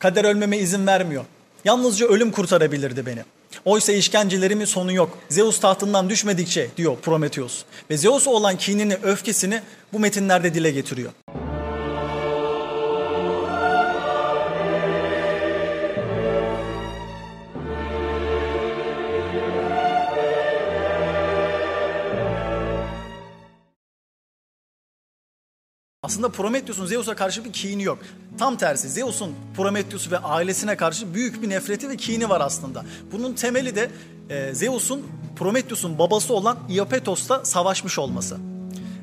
Kader ölmeme izin vermiyor. Yalnızca ölüm kurtarabilirdi beni. Oysa işkencelerimin sonu yok. Zeus tahtından düşmedikçe diyor Prometheus. Ve Zeus'a olan kinini, öfkesini bu metinlerde dile getiriyor. Aslında Prometheus'un Zeus'a karşı bir kini yok. Tam tersi Zeus'un Prometheus ve ailesine karşı büyük bir nefreti ve kini var aslında. Bunun temeli de e, Zeus'un Prometheus'un babası olan Iopetos'la savaşmış olması.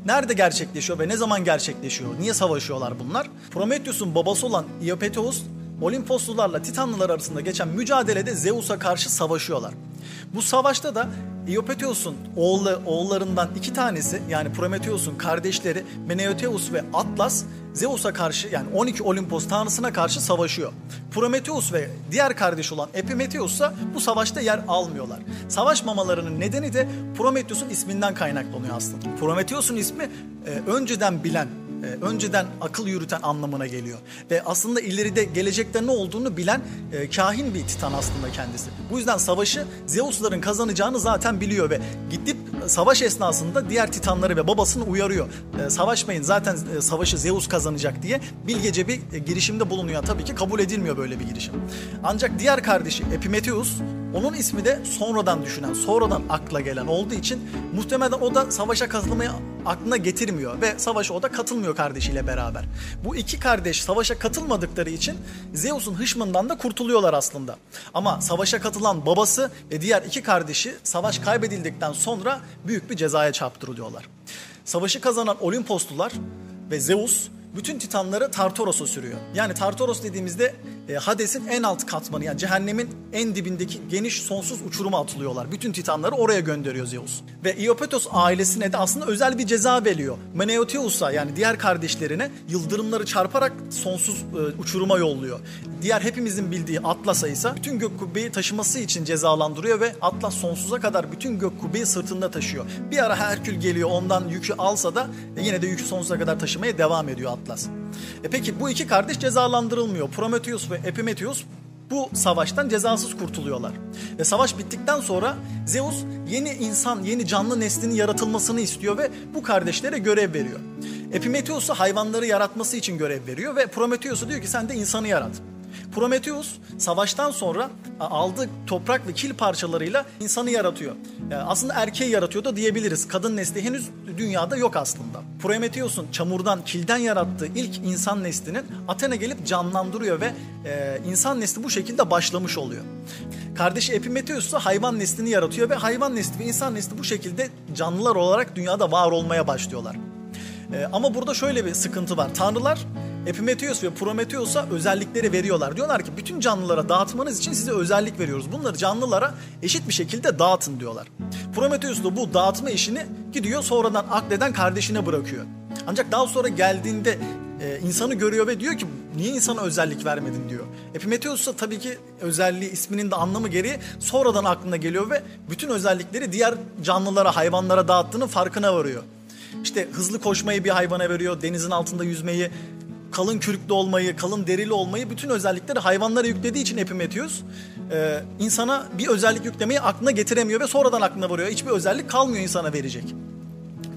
Nerede gerçekleşiyor ve ne zaman gerçekleşiyor? Niye savaşıyorlar bunlar? Prometheus'un babası olan Iopetos Olimposlularla Titanlılar arasında geçen mücadelede Zeus'a karşı savaşıyorlar. Bu savaşta da Iopeteus'un oğlu, oğullarından iki tanesi yani Prometheus'un kardeşleri Meneuteus ve Atlas Zeus'a karşı yani 12 Olimpos tanrısına karşı savaşıyor. Prometheus ve diğer kardeş olan Epimetheus ise bu savaşta yer almıyorlar. Savaşmamalarının nedeni de Prometheus'un isminden kaynaklanıyor aslında. Prometheus'un ismi e, önceden bilen, e, önceden akıl yürüten anlamına geliyor. Ve aslında ileride gelecekte ne olduğunu bilen e, kahin bir titan aslında kendisi. Bu yüzden savaşı Zeus'ların kazanacağını zaten biliyor ve gidip savaş esnasında diğer titanları ve babasını uyarıyor. E, savaşmayın zaten e, savaşı Zeus kazanacak diye bilgece bir e, girişimde bulunuyor. Tabii ki kabul edilmiyor böyle bir girişim. Ancak diğer kardeşi Epimetheus onun ismi de sonradan düşünen, sonradan akla gelen olduğu için muhtemelen o da savaşa katılmayı aklına getirmiyor ve savaşa o da katılmıyor kardeşiyle beraber. Bu iki kardeş savaşa katılmadıkları için Zeus'un hışmından da kurtuluyorlar aslında. Ama savaşa katılan babası ve diğer iki kardeşi savaş kaybedildikten sonra büyük bir cezaya çarptırılıyorlar. Savaşı kazanan Olimposlular ve Zeus bütün titanları Tartaros'a sürüyor. Yani Tartaros dediğimizde e, Hades'in en alt katmanı yani cehennemin en dibindeki geniş sonsuz uçuruma atılıyorlar. Bütün titanları oraya gönderiyor Zeus. Ve Iopetos ailesine de aslında özel bir ceza veriyor. Meneuteus'a yani diğer kardeşlerine yıldırımları çarparak sonsuz e, uçuruma yolluyor. Diğer hepimizin bildiği Atlas'a ise bütün gök kubbeyi taşıması için cezalandırıyor ve Atlas sonsuza kadar bütün gök kubbeyi sırtında taşıyor. Bir ara Herkül geliyor ondan yükü alsa da e, yine de yükü sonsuza kadar taşımaya devam ediyor Atlas. E peki bu iki kardeş cezalandırılmıyor. Prometheus ve Epimetheus bu savaştan cezasız kurtuluyorlar. Ve savaş bittikten sonra Zeus yeni insan, yeni canlı neslinin yaratılmasını istiyor ve bu kardeşlere görev veriyor. Epimetheus'a hayvanları yaratması için görev veriyor ve Prometheus'a diyor ki sen de insanı yarat. Prometheus savaştan sonra aldığı toprak ve kil parçalarıyla insanı yaratıyor. Aslında erkeği yaratıyor da diyebiliriz. Kadın nesli henüz dünyada yok aslında. Prometheus'un çamurdan, kilden yarattığı ilk insan neslinin Athena gelip canlandırıyor ve e, insan nesli bu şekilde başlamış oluyor. Kardeşi Epimetheus ise hayvan neslini yaratıyor ve hayvan nesli ve insan nesli bu şekilde canlılar olarak dünyada var olmaya başlıyorlar. E, ama burada şöyle bir sıkıntı var. Tanrılar Epimetheus ve Prometheus'a özellikleri veriyorlar. Diyorlar ki bütün canlılara dağıtmanız için size özellik veriyoruz. Bunları canlılara eşit bir şekilde dağıtın diyorlar. Prometheus da bu dağıtma işini gidiyor sonradan akleden kardeşine bırakıyor. Ancak daha sonra geldiğinde e, insanı görüyor ve diyor ki niye insana özellik vermedin diyor. Epimetheus da tabii ki özelliği isminin de anlamı gereği sonradan aklına geliyor ve bütün özellikleri diğer canlılara hayvanlara dağıttığının farkına varıyor. İşte hızlı koşmayı bir hayvana veriyor, denizin altında yüzmeyi, kalın kürklü olmayı, kalın derili olmayı bütün özellikleri hayvanlara yüklediği için Epimetheus e, insana bir özellik yüklemeyi aklına getiremiyor ve sonradan aklına varıyor. Hiçbir özellik kalmıyor insana verecek.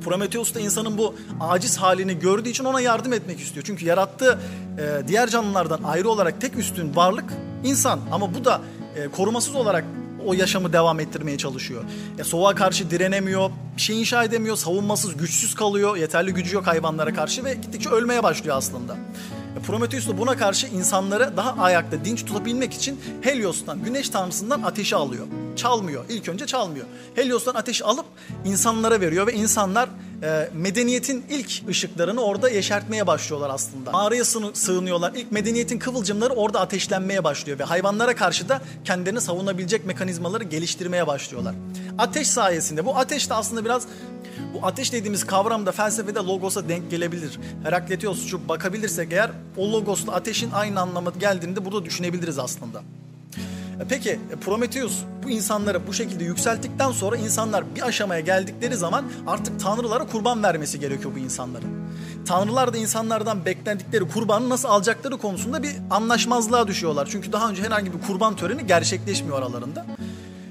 Prometheus da insanın bu aciz halini gördüğü için ona yardım etmek istiyor. Çünkü yarattığı e, diğer canlılardan ayrı olarak tek üstün varlık insan. Ama bu da e, korumasız olarak o yaşamı devam ettirmeye çalışıyor. Ya soğuğa karşı direnemiyor, bir şey inşa edemiyor, savunmasız, güçsüz kalıyor. Yeterli gücü yok hayvanlara karşı ve gittikçe ölmeye başlıyor aslında. Prometheus da buna karşı insanları daha ayakta dinç tutabilmek için Helios'tan, güneş tanrısından ateşi alıyor. Çalmıyor, ilk önce çalmıyor. Helios'tan ateşi alıp insanlara veriyor ve insanlar e, medeniyetin ilk ışıklarını orada yeşertmeye başlıyorlar aslında. Mağaraya sığınıyorlar. İlk medeniyetin kıvılcımları orada ateşlenmeye başlıyor ve hayvanlara karşı da kendilerini savunabilecek mekanizmaları geliştirmeye başlıyorlar. Ateş sayesinde bu ateş de aslında biraz bu ateş dediğimiz kavram da felsefede logosa denk gelebilir. Herakletios bakabilirsek eğer o logosla ateşin aynı anlamı geldiğini de burada düşünebiliriz aslında. E peki e, Prometheus bu insanları bu şekilde yükselttikten sonra insanlar bir aşamaya geldikleri zaman artık tanrılara kurban vermesi gerekiyor bu insanların. tanrılar da insanlardan beklendikleri kurbanı nasıl alacakları konusunda bir anlaşmazlığa düşüyorlar. Çünkü daha önce herhangi bir kurban töreni gerçekleşmiyor aralarında.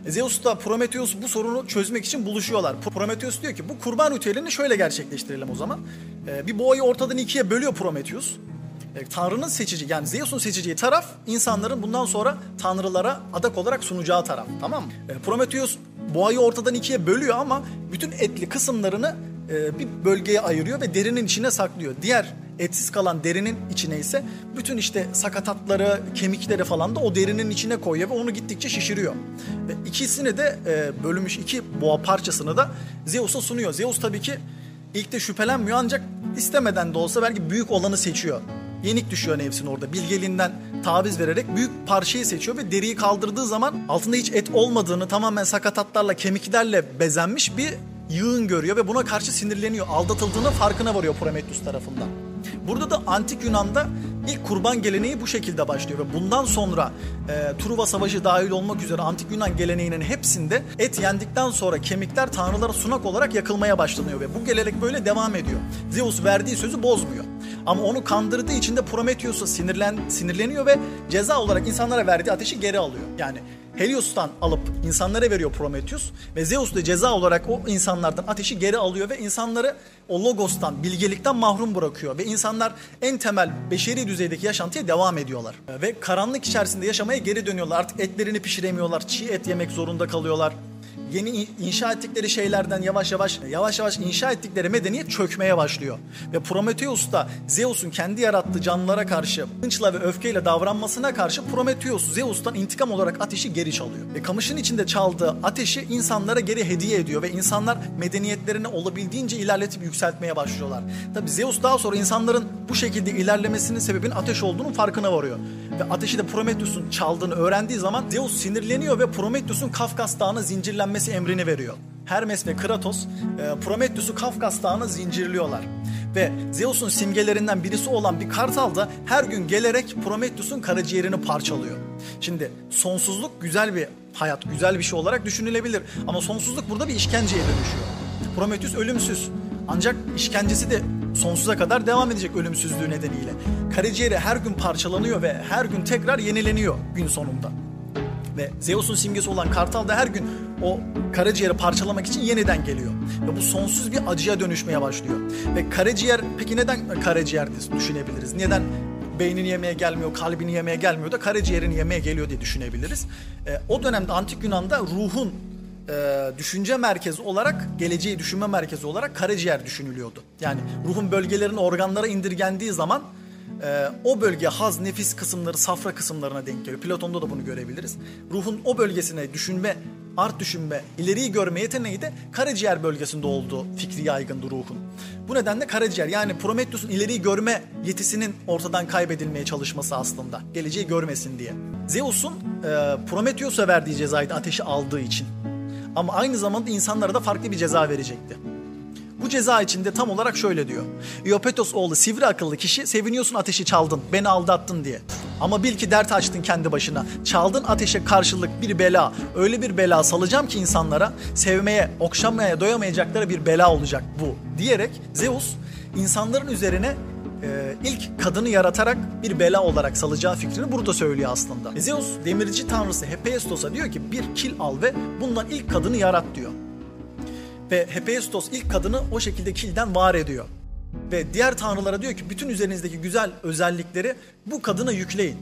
E, Zeus da Prometheus bu sorunu çözmek için buluşuyorlar. Prometheus diyor ki bu kurban ritüelini şöyle gerçekleştirelim o zaman. Bir boğayı ortadan ikiye bölüyor Prometheus. E, Tanrı'nın seçici yani Zeus'un seçeceği taraf insanların bundan sonra tanrılara adak olarak sunacağı taraf tamam mı? E, Prometheus boğayı ortadan ikiye bölüyor ama bütün etli kısımlarını e, bir bölgeye ayırıyor ve derinin içine saklıyor. Diğer etsiz kalan derinin içine ise bütün işte sakatatları, kemikleri falan da o derinin içine koyuyor ve onu gittikçe şişiriyor. Ve ikisini de bölünmüş iki boğa parçasını da Zeus'a sunuyor. Zeus tabii ki ilk de şüphelenmiyor ancak istemeden de olsa belki büyük olanı seçiyor. Yenik düşüyor nefsine orada. Bilgeliğinden taviz vererek büyük parçayı seçiyor ve deriyi kaldırdığı zaman altında hiç et olmadığını tamamen sakatatlarla, kemiklerle bezenmiş bir yığın görüyor ve buna karşı sinirleniyor. Aldatıldığının farkına varıyor Prometheus tarafından. Burada da antik Yunan'da ilk kurban geleneği bu şekilde başlıyor ve bundan sonra e, Truva Savaşı dahil olmak üzere antik Yunan geleneğinin hepsinde et yendikten sonra kemikler tanrılara sunak olarak yakılmaya başlanıyor ve bu gelenek böyle devam ediyor. Zeus verdiği sözü bozmuyor. Ama onu kandırdığı için de Prometheus'a sinirlen, sinirleniyor ve ceza olarak insanlara verdiği ateşi geri alıyor. Yani Helios'tan alıp insanlara veriyor Prometheus ve Zeus da ceza olarak o insanlardan ateşi geri alıyor ve insanları o logostan, bilgelikten mahrum bırakıyor ve insanlar en temel beşeri düzeydeki yaşantıya devam ediyorlar. Ve karanlık içerisinde yaşamaya geri dönüyorlar. Artık etlerini pişiremiyorlar, çiğ et yemek zorunda kalıyorlar yeni inşa ettikleri şeylerden yavaş yavaş yavaş yavaş inşa ettikleri medeniyet çökmeye başlıyor. Ve Prometheus da Zeus'un kendi yarattığı canlılara karşı hınçla ve öfkeyle davranmasına karşı Prometheus Zeus'tan intikam olarak ateşi geri çalıyor. Ve kamışın içinde çaldığı ateşi insanlara geri hediye ediyor ve insanlar medeniyetlerini olabildiğince ilerletip yükseltmeye başlıyorlar. Tabi Zeus daha sonra insanların bu şekilde ilerlemesinin sebebinin ateş olduğunun farkına varıyor. Ve ateşi de Prometheus'un çaldığını öğrendiği zaman Zeus sinirleniyor ve Prometheus'un Kafkas Dağı'na zincirlenmesi zincirlenmesi emrini veriyor. Hermes ve Kratos e, Prometheus'u Kafkas Dağı'na zincirliyorlar. Ve Zeus'un simgelerinden birisi olan bir kartal da her gün gelerek Prometheus'un karaciğerini parçalıyor. Şimdi sonsuzluk güzel bir hayat, güzel bir şey olarak düşünülebilir. Ama sonsuzluk burada bir işkenceye dönüşüyor. Prometheus ölümsüz. Ancak işkencesi de sonsuza kadar devam edecek ölümsüzlüğü nedeniyle. Karaciğeri her gün parçalanıyor ve her gün tekrar yenileniyor gün sonunda. Ve Zeus'un simgesi olan kartal da her gün o karaciğeri parçalamak için yeniden geliyor. Ve bu sonsuz bir acıya dönüşmeye başlıyor. Ve karaciğer peki neden karaciğer düşünebiliriz? Neden beynini yemeye gelmiyor, kalbini yemeye gelmiyor da karaciğerini yemeye geliyor diye düşünebiliriz. E, o dönemde antik Yunan'da ruhun e, düşünce merkezi olarak, geleceği düşünme merkezi olarak karaciğer düşünülüyordu. Yani ruhun bölgelerin organlara indirgendiği zaman e, o bölge haz, nefis kısımları, safra kısımlarına denk geliyor. Platon'da da bunu görebiliriz. Ruhun o bölgesine düşünme, art düşünme, ileriyi görme yeteneği de karaciğer bölgesinde olduğu fikri yaygındı ruhun. Bu nedenle karaciğer yani Prometheus'un ileriyi görme yetisinin ortadan kaybedilmeye çalışması aslında. Geleceği görmesin diye. Zeus'un e, Prometheus'a verdiği cezaydı ateşi aldığı için. Ama aynı zamanda insanlara da farklı bir ceza verecekti. Bu ceza içinde tam olarak şöyle diyor. Iopetos oğlu sivri akıllı kişi seviniyorsun ateşi çaldın, beni aldattın diye. Ama bil ki dert açtın kendi başına. Çaldın ateşe karşılık bir bela. Öyle bir bela salacağım ki insanlara sevmeye, okşamaya doyamayacakları bir bela olacak bu. Diyerek Zeus insanların üzerine e, ilk kadını yaratarak bir bela olarak salacağı fikrini burada söylüyor aslında. Zeus demirci tanrısı Hephaistos'a diyor ki bir kil al ve bundan ilk kadını yarat diyor. Ve Hephaistos ilk kadını o şekilde kilden var ediyor. Ve diğer tanrılara diyor ki bütün üzerinizdeki güzel özellikleri bu kadına yükleyin.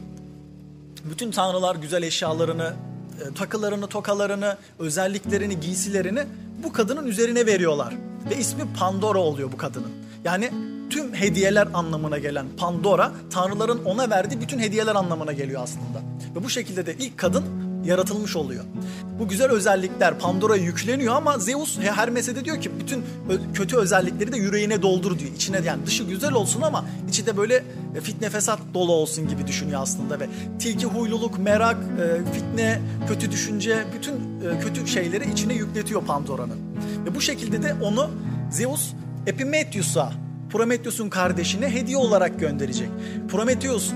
Bütün tanrılar güzel eşyalarını, e, takılarını, tokalarını, özelliklerini, giysilerini bu kadının üzerine veriyorlar. Ve ismi Pandora oluyor bu kadının. Yani tüm hediyeler anlamına gelen Pandora, tanrıların ona verdiği bütün hediyeler anlamına geliyor aslında. Ve bu şekilde de ilk kadın yaratılmış oluyor. Bu güzel özellikler Pandora'ya yükleniyor ama Zeus Hermes'e de diyor ki bütün kötü özellikleri de yüreğine doldur diyor. İçine yani dışı güzel olsun ama içi de böyle e, fitne fesat dolu olsun gibi düşünüyor aslında ve tilki huyluluk, merak, e, fitne, kötü düşünce bütün e, kötü şeyleri içine yükletiyor Pandora'nın. Ve bu şekilde de onu Zeus Epimetheus'a Prometheus'un kardeşine hediye olarak gönderecek. Prometheus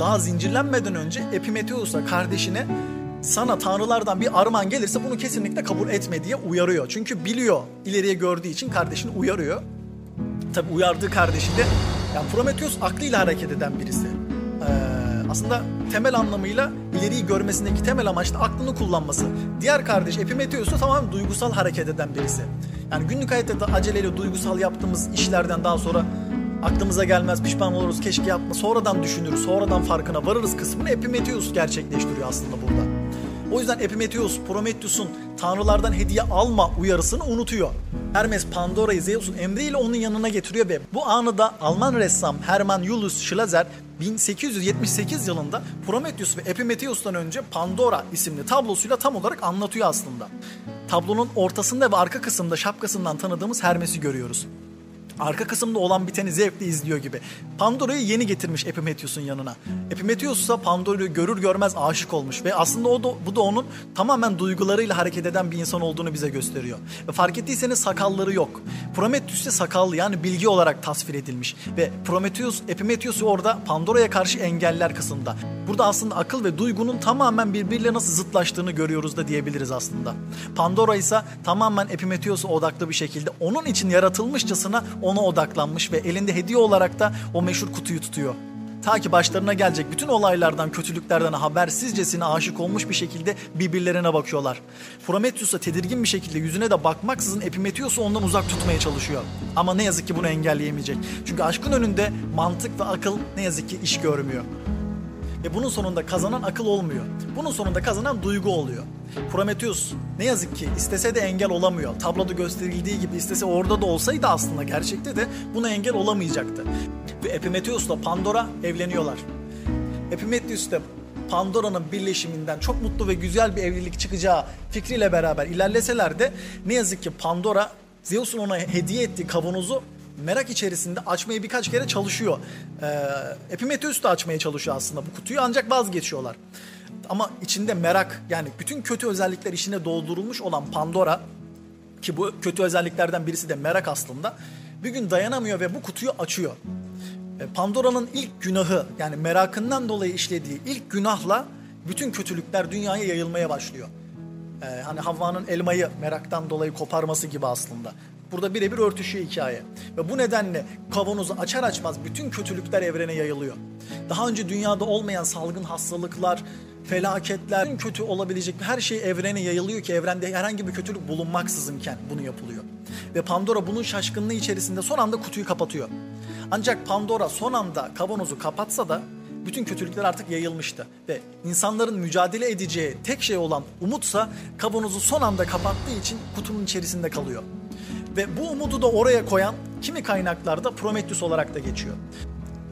daha zincirlenmeden önce Epimetheus'a kardeşine sana tanrılardan bir armağan gelirse bunu kesinlikle kabul etme diye uyarıyor. Çünkü biliyor ileriye gördüğü için kardeşini uyarıyor. Tabi uyardığı kardeşi de yani Prometheus aklıyla hareket eden birisi. Ee, aslında temel anlamıyla ileriyi görmesindeki temel amaç da aklını kullanması. Diğer kardeş Epimetheus da tamamen duygusal hareket eden birisi. Yani günlük hayatta da aceleyle duygusal yaptığımız işlerden daha sonra aklımıza gelmez, pişman oluruz, keşke yapma, sonradan düşünürüz, sonradan farkına varırız kısmını Epimetheus gerçekleştiriyor aslında burada. O yüzden Epimetheus, Prometheus'un tanrılardan hediye alma uyarısını unutuyor. Hermes Pandora'yı Zeus'un emriyle onun yanına getiriyor ve bu anı da Alman ressam Hermann Julius Schlosser 1878 yılında Prometheus ve Epimetheus'tan önce Pandora isimli tablosuyla tam olarak anlatıyor aslında. Tablonun ortasında ve arka kısımda şapkasından tanıdığımız Hermes'i görüyoruz arka kısımda olan biteni zevkle izliyor gibi. Pandora'yı yeni getirmiş Epimetheus'un yanına. Epimetheus ise Pandora'yı görür görmez aşık olmuş ve aslında o da, bu da onun tamamen duygularıyla hareket eden bir insan olduğunu bize gösteriyor. Ve fark ettiyseniz sakalları yok. Prometheus ise sakallı yani bilgi olarak tasvir edilmiş ve Prometheus Epimetheus'u orada Pandora'ya karşı engeller kısımda. Burada aslında akıl ve duygunun tamamen birbiriyle nasıl zıtlaştığını görüyoruz da diyebiliriz aslında. Pandora ise tamamen Epimetheus'a odaklı bir şekilde onun için yaratılmışçasına ona odaklanmış ve elinde hediye olarak da o meşhur kutuyu tutuyor. Ta ki başlarına gelecek bütün olaylardan, kötülüklerden habersizcesine aşık olmuş bir şekilde birbirlerine bakıyorlar. Prometheus tedirgin bir şekilde yüzüne de bakmaksızın Epimetheus'u ondan uzak tutmaya çalışıyor. Ama ne yazık ki bunu engelleyemeyecek. Çünkü aşkın önünde mantık ve akıl ne yazık ki iş görmüyor. Ve bunun sonunda kazanan akıl olmuyor. Bunun sonunda kazanan duygu oluyor. Prometheus ne yazık ki istese de engel olamıyor. Tabloda gösterildiği gibi istese orada da olsaydı aslında gerçekte de buna engel olamayacaktı. Ve Epimetheus'la Pandora evleniyorlar. Epimetheus de Pandora'nın birleşiminden çok mutlu ve güzel bir evlilik çıkacağı fikriyle beraber ilerleseler de ne yazık ki Pandora Zeus'un ona hediye ettiği kavanozu merak içerisinde açmayı birkaç kere çalışıyor. Ee, Epimetheus da açmaya çalışıyor aslında bu kutuyu ancak vazgeçiyorlar. Ama içinde merak yani bütün kötü özellikler içine doldurulmuş olan Pandora ki bu kötü özelliklerden birisi de merak aslında bir gün dayanamıyor ve bu kutuyu açıyor. Ee, Pandora'nın ilk günahı yani merakından dolayı işlediği ilk günahla bütün kötülükler dünyaya yayılmaya başlıyor. Ee, hani Havva'nın elmayı meraktan dolayı koparması gibi aslında. Burada birebir örtüşüyor hikaye. Ve bu nedenle kavanozu açar açmaz bütün kötülükler evrene yayılıyor. Daha önce dünyada olmayan salgın hastalıklar, felaketler, bütün kötü olabilecek her şey evrene yayılıyor ki evrende herhangi bir kötülük bulunmaksızınken bunu yapılıyor. Ve Pandora bunun şaşkınlığı içerisinde son anda kutuyu kapatıyor. Ancak Pandora son anda kavanozu kapatsa da bütün kötülükler artık yayılmıştı. Ve insanların mücadele edeceği tek şey olan umutsa kavanozu son anda kapattığı için kutunun içerisinde kalıyor. Ve bu umudu da oraya koyan kimi kaynaklarda Prometheus olarak da geçiyor.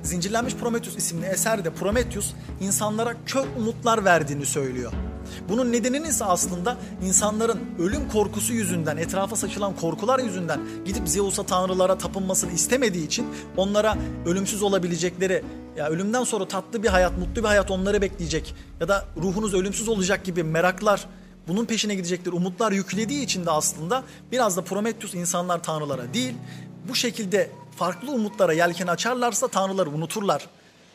Zincirlenmiş Prometheus isimli eserde Prometheus insanlara kör umutlar verdiğini söylüyor. Bunun nedeninin ise aslında insanların ölüm korkusu yüzünden, etrafa saçılan korkular yüzünden gidip Zeus'a tanrılara tapınmasını istemediği için onlara ölümsüz olabilecekleri, ya ölümden sonra tatlı bir hayat, mutlu bir hayat onları bekleyecek ya da ruhunuz ölümsüz olacak gibi meraklar bunun peşine gidecektir umutlar yüklediği için de aslında biraz da Prometheus insanlar tanrılara değil bu şekilde farklı umutlara yelken açarlarsa tanrıları unuturlar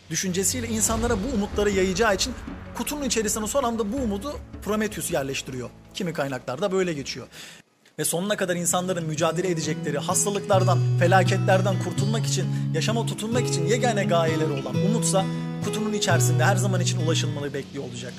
düşüncesiyle insanlara bu umutları yayacağı için kutunun içerisine son anda bu umudu Prometheus yerleştiriyor. Kimi kaynaklarda böyle geçiyor. Ve sonuna kadar insanların mücadele edecekleri hastalıklardan, felaketlerden kurtulmak için, yaşama tutunmak için yegane gayeleri olan umutsa kutunun içerisinde her zaman için ulaşılmalı bekliyor olacak.